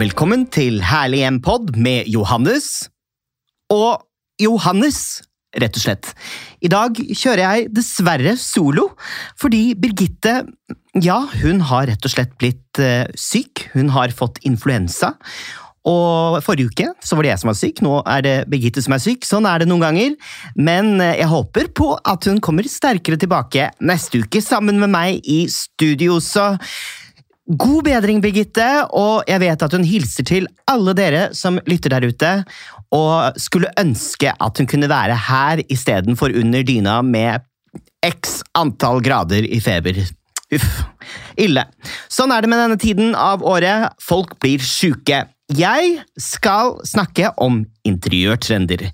Velkommen til Herlig hjem-pod med Johannes. Og Johannes, rett og slett. I dag kjører jeg dessverre solo, fordi Birgitte ja, hun har rett og slett blitt uh, syk. Hun har fått influensa. Og Forrige uke så var det jeg som var syk, nå er det Birgitte som er syk. Sånn er det noen ganger. Men eh, jeg håper på at hun kommer sterkere tilbake neste uke sammen med meg i studio. Så God bedring, Birgitte, og jeg vet at hun hilser til alle dere som lytter der ute, og skulle ønske at hun kunne være her istedenfor under dyna med x antall grader i feber. Uff. Ille. Sånn er det med denne tiden av året. Folk blir sjuke. Jeg skal snakke om interiørtrender.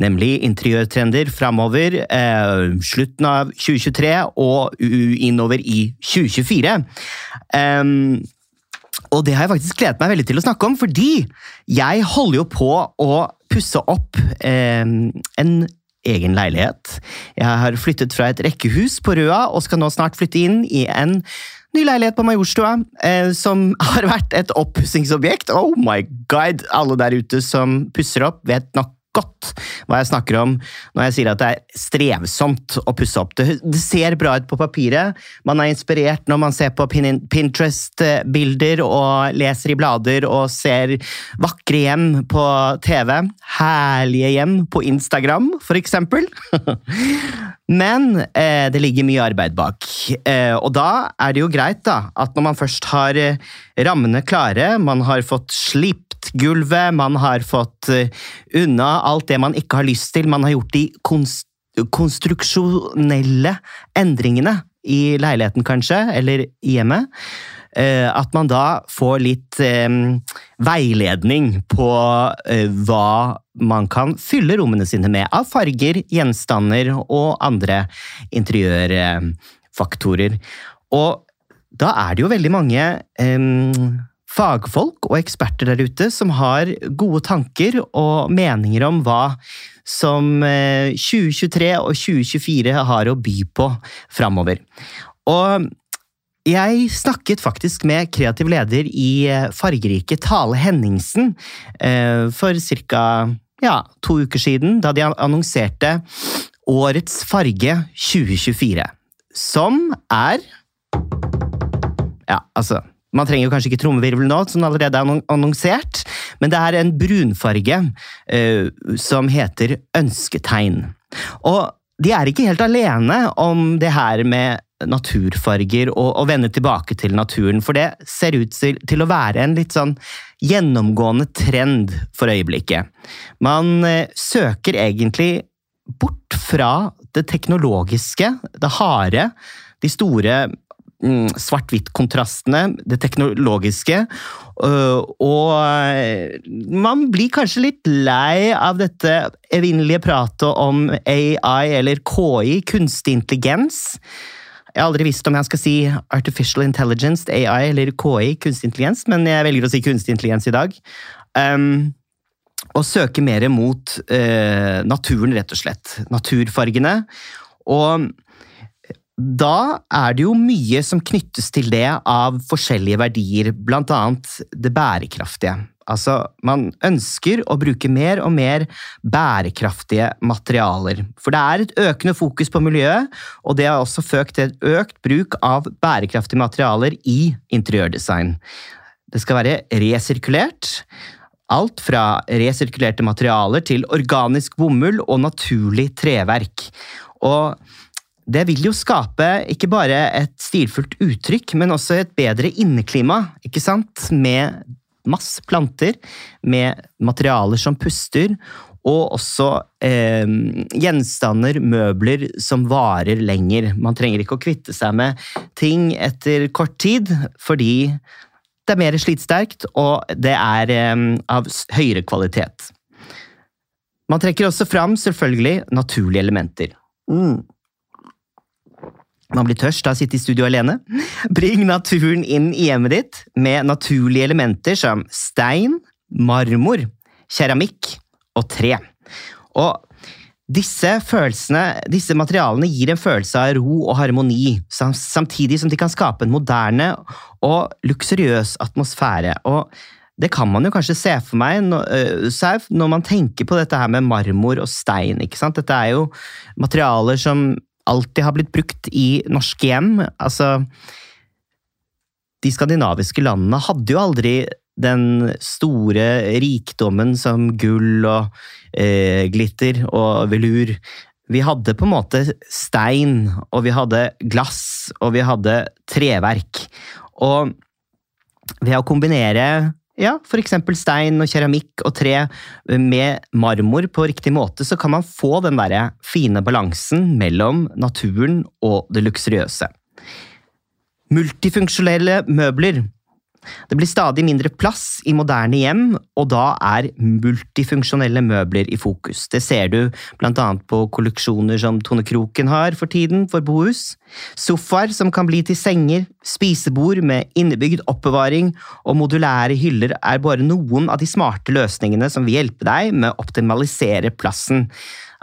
Nemlig interiørtrender framover eh, slutten av 2023 og innover i 2024. Um, og det har jeg faktisk gledet meg veldig til å snakke om, fordi jeg holder jo på å pusse opp eh, en egen leilighet. Jeg har flyttet fra et rekkehus på Røa og skal nå snart flytte inn i en Ny leilighet på Majorstua, eh, som har vært et oppussingsobjekt. Oh my god! Alle der ute som pusser opp, vet nok godt hva jeg snakker om når jeg sier at det er strevsomt å pusse opp. Det, det ser bra ut på papiret. Man er inspirert når man ser på Pinterest-bilder og leser i blader og ser vakre hjem på TV. Herlige hjem på Instagram, for eksempel. Men eh, det ligger mye arbeid bak. Eh, og da er det jo greit da, at når man først har eh, rammene klare, man har fått slipt gulvet, man har fått uh, unna alt det man ikke har lyst til. Man har gjort de konst konstruksjonelle endringene i leiligheten, kanskje, eller i hjemmet. Uh, at man da får litt uh, veiledning på hva man kan fylle rommene sine med av farger, gjenstander og andre interiørfaktorer. Og da er det jo veldig mange eh, fagfolk og eksperter der ute som har gode tanker og meninger om hva som 2023 eh, og 2024 har å by på framover. Og jeg snakket faktisk med kreativ leder i eh, Fargerike, Tale Henningsen, eh, for ca. Ja, to uker siden, da de annonserte Årets farge 2024. Som er Ja, altså man trenger jo kanskje ikke trommevirvel nå, som allerede er annonsert, men det er en brunfarge uh, som heter ønsketegn. Og de er ikke helt alene om det her med naturfarger og og, vende tilbake til naturen, for det ser ut til å være en litt sånn gjennomgående trend for øyeblikket. Man eh, søker egentlig bort fra det teknologiske, det harde, de store Mm, svart-hvitt-kontrastene, det teknologiske. Øh, og øh, man blir kanskje litt lei av dette evinnelige pratet om AI eller KI, kunstig intelligens. Jeg har aldri visst om jeg skal si artificial intelligence, AI eller KI, kunstig intelligens, men jeg velger å si kunstig intelligens i dag. Um, og søke mer mot uh, naturen, rett og slett. Naturfargene. Og da er det jo mye som knyttes til det av forskjellige verdier, blant annet det bærekraftige. Altså, man ønsker å bruke mer og mer bærekraftige materialer. For det er et økende fokus på miljøet, og det har også ført til økt bruk av bærekraftige materialer i interiørdesign. Det skal være resirkulert. Alt fra resirkulerte materialer til organisk bomull og naturlig treverk. Og det vil jo skape ikke bare et stilfullt uttrykk, men også et bedre inneklima, ikke sant? Med masse planter, med materialer som puster, og også eh, gjenstander, møbler, som varer lenger. Man trenger ikke å kvitte seg med ting etter kort tid, fordi det er mer slitsterkt, og det er eh, av høyere kvalitet. Man trekker også fram selvfølgelig naturlige elementer. Mm. Man blir tørst av å sitte i studio alene. Bring naturen inn i hjemmet ditt med naturlige elementer som stein, marmor, keramikk og tre. Og Disse følelsene, disse materialene gir en følelse av ro og harmoni, samtidig som de kan skape en moderne og luksuriøs atmosfære. Og det kan man jo kanskje se for meg når man tenker på dette her med marmor og stein. ikke sant? Dette er jo materialer som alltid har blitt brukt i norske hjem. Altså De skandinaviske landene hadde jo aldri den store rikdommen som gull og eh, glitter og velur. Vi hadde på en måte stein, og vi hadde glass, og vi hadde treverk. Og ved å kombinere ja, f.eks. stein og keramikk og tre med marmor på riktig måte, så kan man få den der fine balansen mellom naturen og det luksuriøse. Multifunksjonelle møbler det blir stadig mindre plass i moderne hjem, og da er multifunksjonelle møbler i fokus. Det ser du annet på kolleksjoner som Tone Kroken har for tiden for bohus. Sofaer som kan bli til senger, spisebord med innebygd oppbevaring og modulære hyller er bare noen av de smarte løsningene som vil hjelpe deg med å optimalisere plassen.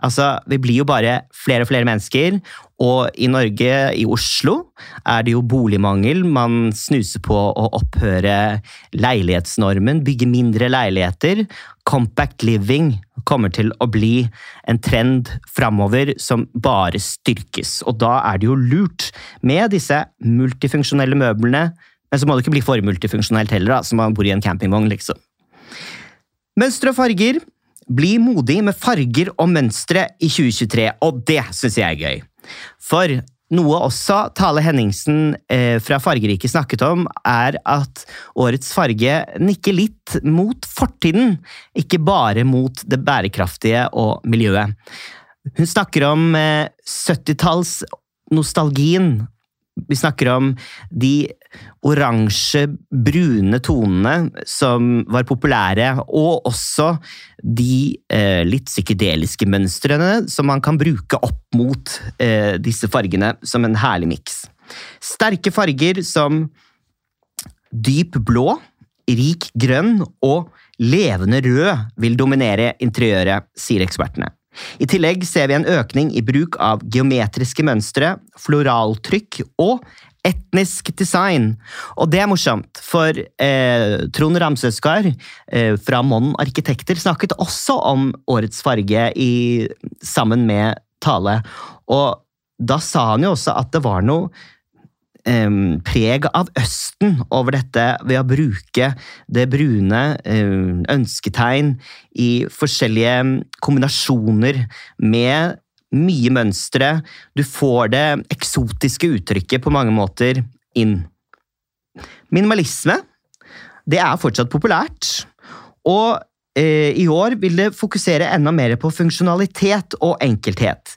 Altså, Vi blir jo bare flere og flere mennesker, og i Norge, i Oslo, er det jo boligmangel. Man snuser på å opphøre leilighetsnormen, bygge mindre leiligheter. Compact living kommer til å bli en trend framover som bare styrkes. Og da er det jo lurt med disse multifunksjonelle møblene, men så må det ikke bli for multifunksjonelt heller, da, som man bor i en campingvogn, liksom. Mønstre og farger bli modig med farger og mønstre i 2023, og det syns jeg er gøy. For noe også Tale Henningsen eh, fra Fargerike snakket om, er at årets farge nikker litt mot fortiden, ikke bare mot det bærekraftige og miljøet. Hun snakker om eh, 70-tallsnostalgien vi snakker om de oransje, brune tonene som var populære, og også de eh, litt psykedeliske mønstrene som man kan bruke opp mot eh, disse fargene som en herlig miks. Sterke farger som dyp blå, rik grønn og levende rød vil dominere interiøret, sier ekspertene. I tillegg ser vi en økning i bruk av geometriske mønstre, floraltrykk og etnisk design. Og det er morsomt, for eh, Trond Ramsøskar eh, fra Monn Arkitekter snakket også om årets farge i, sammen med Tale. Og da sa han jo også at det var noe um, preg av Østen over dette ved å bruke det brune um, ønsketegn i forskjellige kombinasjoner med mye mønstre. Du får det eksotiske uttrykket på mange måter inn. Minimalisme det er fortsatt populært. Og eh, i år vil det fokusere enda mer på funksjonalitet og enkelthet.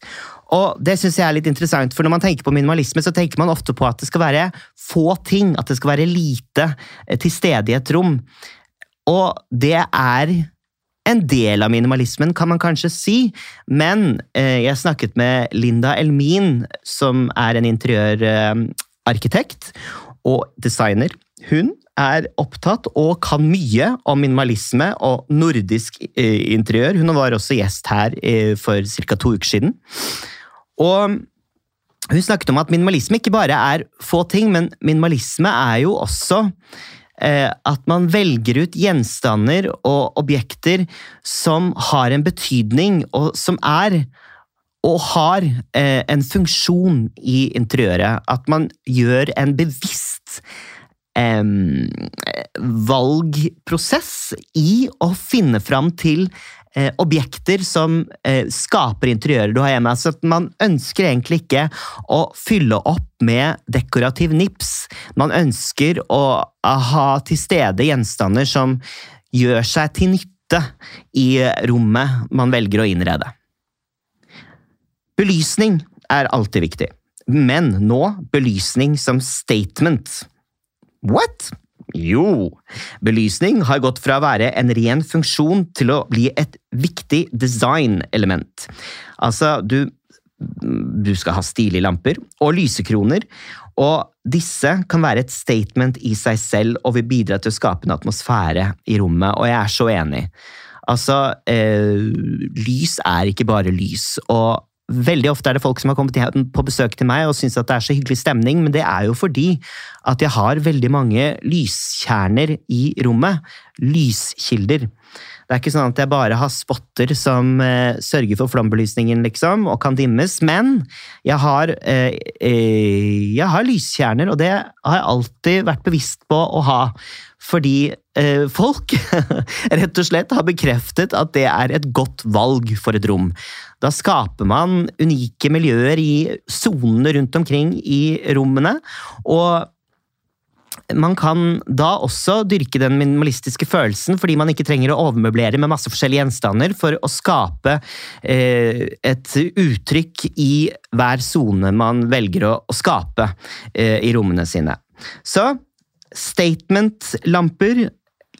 Og det synes jeg er litt interessant, for Når man tenker på minimalisme, så tenker man ofte på at det skal være få ting. At det skal være lite eh, til stede i et rom. Og det er en del av minimalismen, kan man kanskje si. Men eh, jeg snakket med Linda Elmin, som er en interiørarkitekt eh, og designer. Hun er opptatt og kan mye om minimalisme og nordisk interiør. Hun var også gjest her for ca. to uker siden. Og hun snakket om at minimalisme ikke bare er få ting, men minimalisme er jo også eh, at man velger ut gjenstander og objekter som har en betydning, og som er og har eh, en funksjon i interiøret. At man gjør en bevisst eh, valgprosess i å finne fram til eh, objekter som eh, skaper interiører du har hjemme. Så man ønsker egentlig ikke å fylle opp med dekorativ nips. Man ønsker å ha til stede gjenstander som gjør seg til nytte i rommet man velger å innrede. Belysning er alltid viktig, men nå belysning som statement. What? Jo, belysning har gått fra å være en ren funksjon til å bli et viktig designelement. Altså, du, du skal ha stilige lamper og lysekroner, og disse kan være et statement i seg selv og vil bidra til å skape en atmosfære i rommet, og jeg er så enig. Altså, eh, lys er ikke bare lys. og Veldig ofte er det folk som har kommet på besøk til meg og syns at det er så hyggelig stemning, men det er jo fordi at jeg har veldig mange lyskjerner i rommet. Lyskilder. Det er ikke sånn at jeg bare har spotter som eh, sørger for flombelysningen, liksom, og kan dimmes, men jeg har, eh, eh, jeg har lyskjerner, og det har jeg alltid vært bevisst på å ha. Fordi eh, folk rett og slett har bekreftet at det er et godt valg for et rom. Da skaper man unike miljøer i sonene rundt omkring i rommene. og man kan da også dyrke den minimalistiske følelsen, fordi man ikke trenger å overmøblere med masse forskjellige gjenstander for å skape eh, et uttrykk i hver sone man velger å, å skape eh, i rommene sine. Så statement-lamper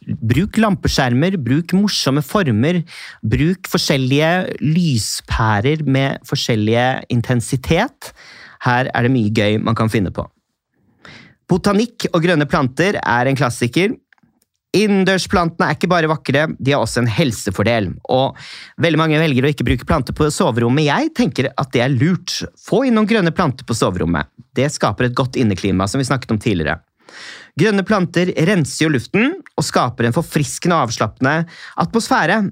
Bruk lampeskjermer, bruk morsomme former, bruk forskjellige lyspærer med forskjellige intensitet. Her er det mye gøy man kan finne på. Botanikk og grønne planter er en klassiker. Innendørsplantene er ikke bare vakre, de har også en helsefordel. Og veldig mange velger å ikke bruke planter på soverommet. Jeg tenker at det er lurt. Få inn noen grønne planter på soverommet. Det skaper et godt inneklima, som vi snakket om tidligere. Grønne planter renser jo luften og skaper en forfriskende og avslappende atmosfære.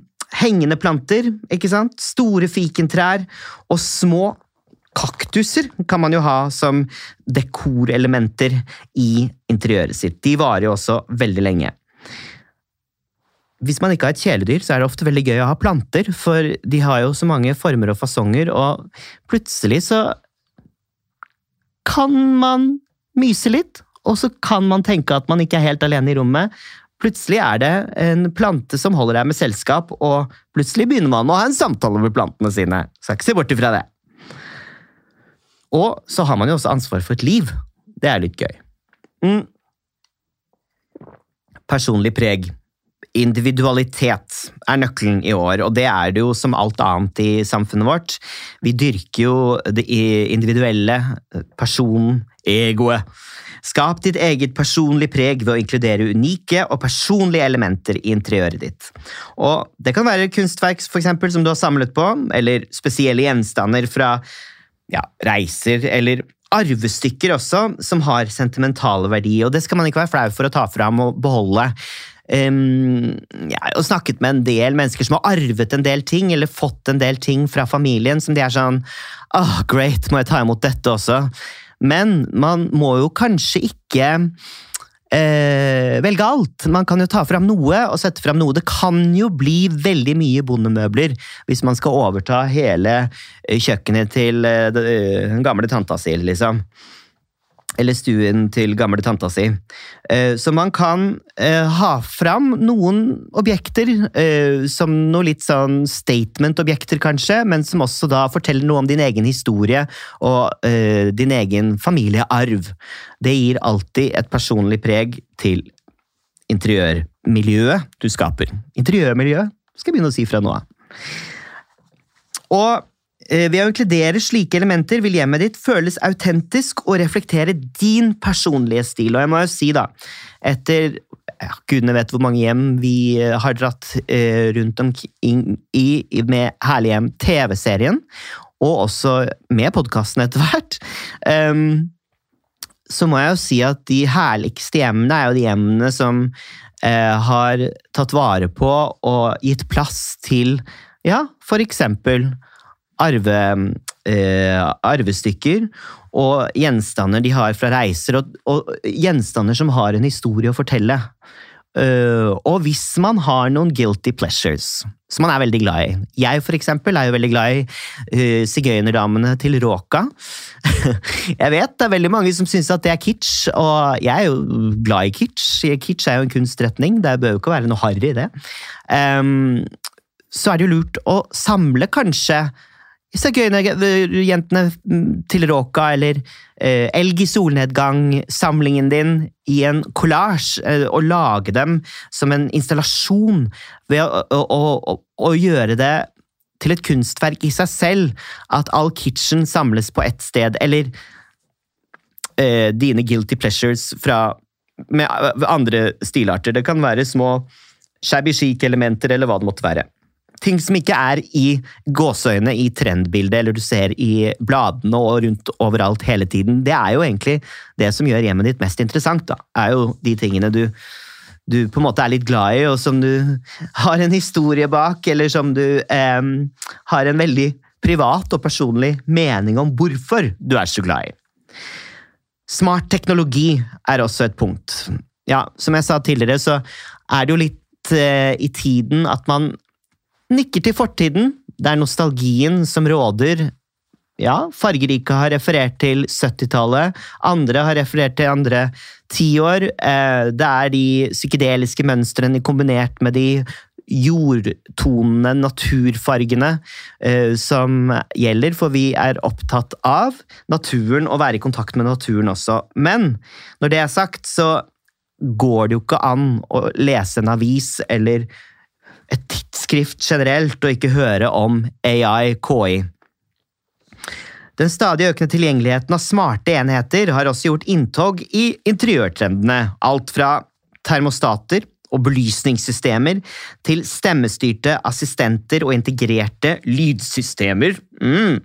Hengende planter, ikke sant? store fikentrær og små Kaktuser kan man jo ha som dekorelementer i interiøret sitt. De varer jo også veldig lenge. Hvis man ikke har et kjæledyr, så er det ofte veldig gøy å ha planter, for de har jo så mange former og fasonger, og plutselig så kan man myse litt, og så kan man tenke at man ikke er helt alene i rommet. Plutselig er det en plante som holder deg med selskap, og plutselig begynner man å ha en samtale med plantene sine. Skal ikke se bort ifra det. Og så har man jo også ansvar for et liv. Det er litt gøy. Mm. Personlig preg. Individualitet er nøkkelen i år, og det er det jo som alt annet i samfunnet vårt. Vi dyrker jo det individuelle, personen, egoet. Skap ditt eget personlig preg ved å inkludere unike og personlige elementer i interiøret ditt. Og Det kan være kunstverk for eksempel, som du har samlet på, eller spesielle gjenstander fra ja, reiser eller arvestykker også, som har sentimentale verdi, og det skal man ikke være flau for å ta fram og beholde. Um, jeg har snakket med en del mennesker som har arvet en del ting, eller fått en del ting fra familien, som de er sånn oh, great, må jeg ta imot dette også? Men man må jo kanskje ikke eh, velge alt. Man kan jo ta fram noe og sette fram noe. Det kan jo bli veldig mye bondemøbler hvis man skal overta hele eh, kjøkkenet til eh, den gamle tanta si, liksom eller stuen til gamle tanta si. Eh, så man kan eh, ha fram noen objekter eh, som noe litt sånn statement-objekter, kanskje, men som også da forteller noe om din egen historie og din egen familiearv. Det gir alltid et personlig preg til interiørmiljøet du skaper. Interiørmiljø skal jeg begynne å si fra nå av. Og ved å inkludere slike elementer vil hjemmet ditt føles autentisk og reflektere din personlige stil. Og jeg må jo si, da, etter ja, gudene vet hvor mange hjem vi eh, har dratt eh, rundt omkring i med Herlig hjem TV-serien, og også med podkasten etter hvert, så må jeg jo si at de herligste hjemmene er jo de hjemmene som har tatt vare på og gitt plass til, ja, for eksempel arve, eh, arvestykker og gjenstander de har fra reiser, og, og, gjenstander som har en historie å fortelle. Uh, og hvis man har noen guilty pleasures, som man er veldig glad i Jeg for eksempel er jo veldig glad i uh, sigøynerdamene til Råka. jeg vet det er veldig mange som syns at det er kitsch, og jeg er jo glad i kitsch. Kitsch er jo en kunstretning, det bør jo ikke være noe harry i det. Um, så er det jo lurt å samle kanskje Sigøynerjentene til Råka eller eh, Elg i solnedgang, samlingen din, i en kollasj, eh, og lage dem som en installasjon ved å, å, å, å, gjøre det til et kunstverk i seg selv. At all kitchen samles på ett sted, eller eh, dine guilty pleasures fra, med andre stilarter. Det kan være små shabby chic-elementer eller hva det måtte være. Ting som ikke er i gåseøyne i trendbildet eller du ser i bladene og rundt overalt hele tiden. Det er jo egentlig det som gjør hjemmet ditt mest interessant. da. Er jo de tingene du, du på en måte er litt glad i, og som du har en historie bak, eller som du eh, har en veldig privat og personlig mening om hvorfor du er så glad i. Smart teknologi er også et punkt. Ja, som jeg sa tidligere, så er det jo litt eh, i tiden at man nikker til fortiden. Det er nostalgien som råder. Ja, fargerike har referert til 70-tallet, andre har referert til andre tiår. Eh, det er de psykedeliske mønstrene kombinert med de jordtonene, naturfargene, eh, som gjelder, for vi er opptatt av naturen og være i kontakt med naturen også. Men når det er sagt, så går det jo ikke an å lese en avis eller et tidsskrift generelt og ikke høre om AI, KI. Den stadig økende tilgjengeligheten av smarte enheter har også gjort inntog i interiørtrendene. Alt fra termostater og belysningssystemer til stemmestyrte assistenter og integrerte lydsystemer. Mm.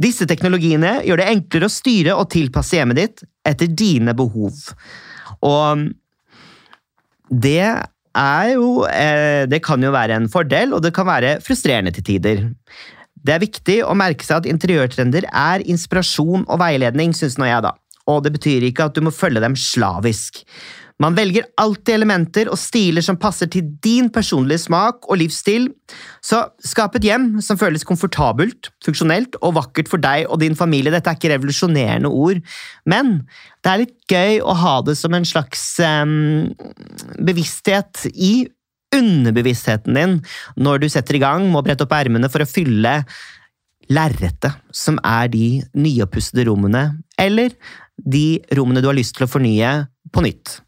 Disse teknologiene gjør det enklere å styre og tilpasse hjemmet ditt etter dine behov. Og det er jo eh, Det kan jo være en fordel, og det kan være frustrerende til tider. Det er viktig å merke seg at interiørtrender er inspirasjon og veiledning, syns nå jeg, da. Og det betyr ikke at du må følge dem slavisk. Man velger alltid elementer og stiler som passer til din personlige smak og livsstil, så skap et hjem som føles komfortabelt, funksjonelt og vakkert for deg og din familie. Dette er ikke revolusjonerende ord, men det er litt gøy å ha det som en slags um, bevissthet i underbevisstheten din når du setter i gang med å brette opp ermene for å fylle lerretet, som er de nyoppussede rommene, eller de rommene du har lyst til å fornye på nytt.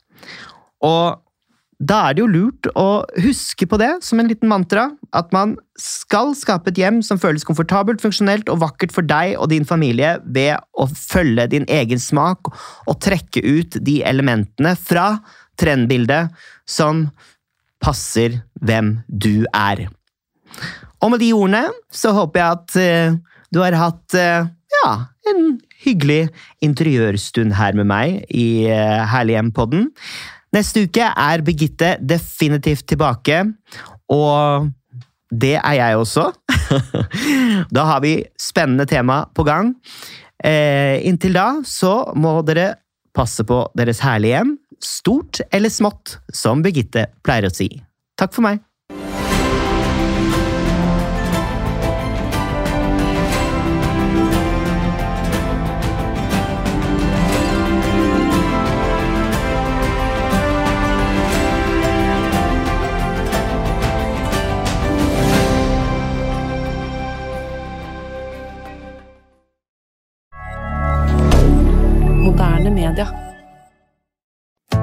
Og da er det jo lurt å huske på det som en liten mantra, at man skal skape et hjem som føles komfortabelt, funksjonelt og vakkert for deg og din familie ved å følge din egen smak og trekke ut de elementene fra trendbildet som passer hvem du er. Og med de ordene så håper jeg at uh, du har hatt uh, ja, en hyggelig interiørstund her med meg i uh, Herlig hjem-podden. Neste uke er Birgitte definitivt tilbake, og det er jeg også. da har vi spennende tema på gang. Eh, inntil da så må dere passe på deres herlige hjem, stort eller smått, som Birgitte pleier å si. Takk for meg.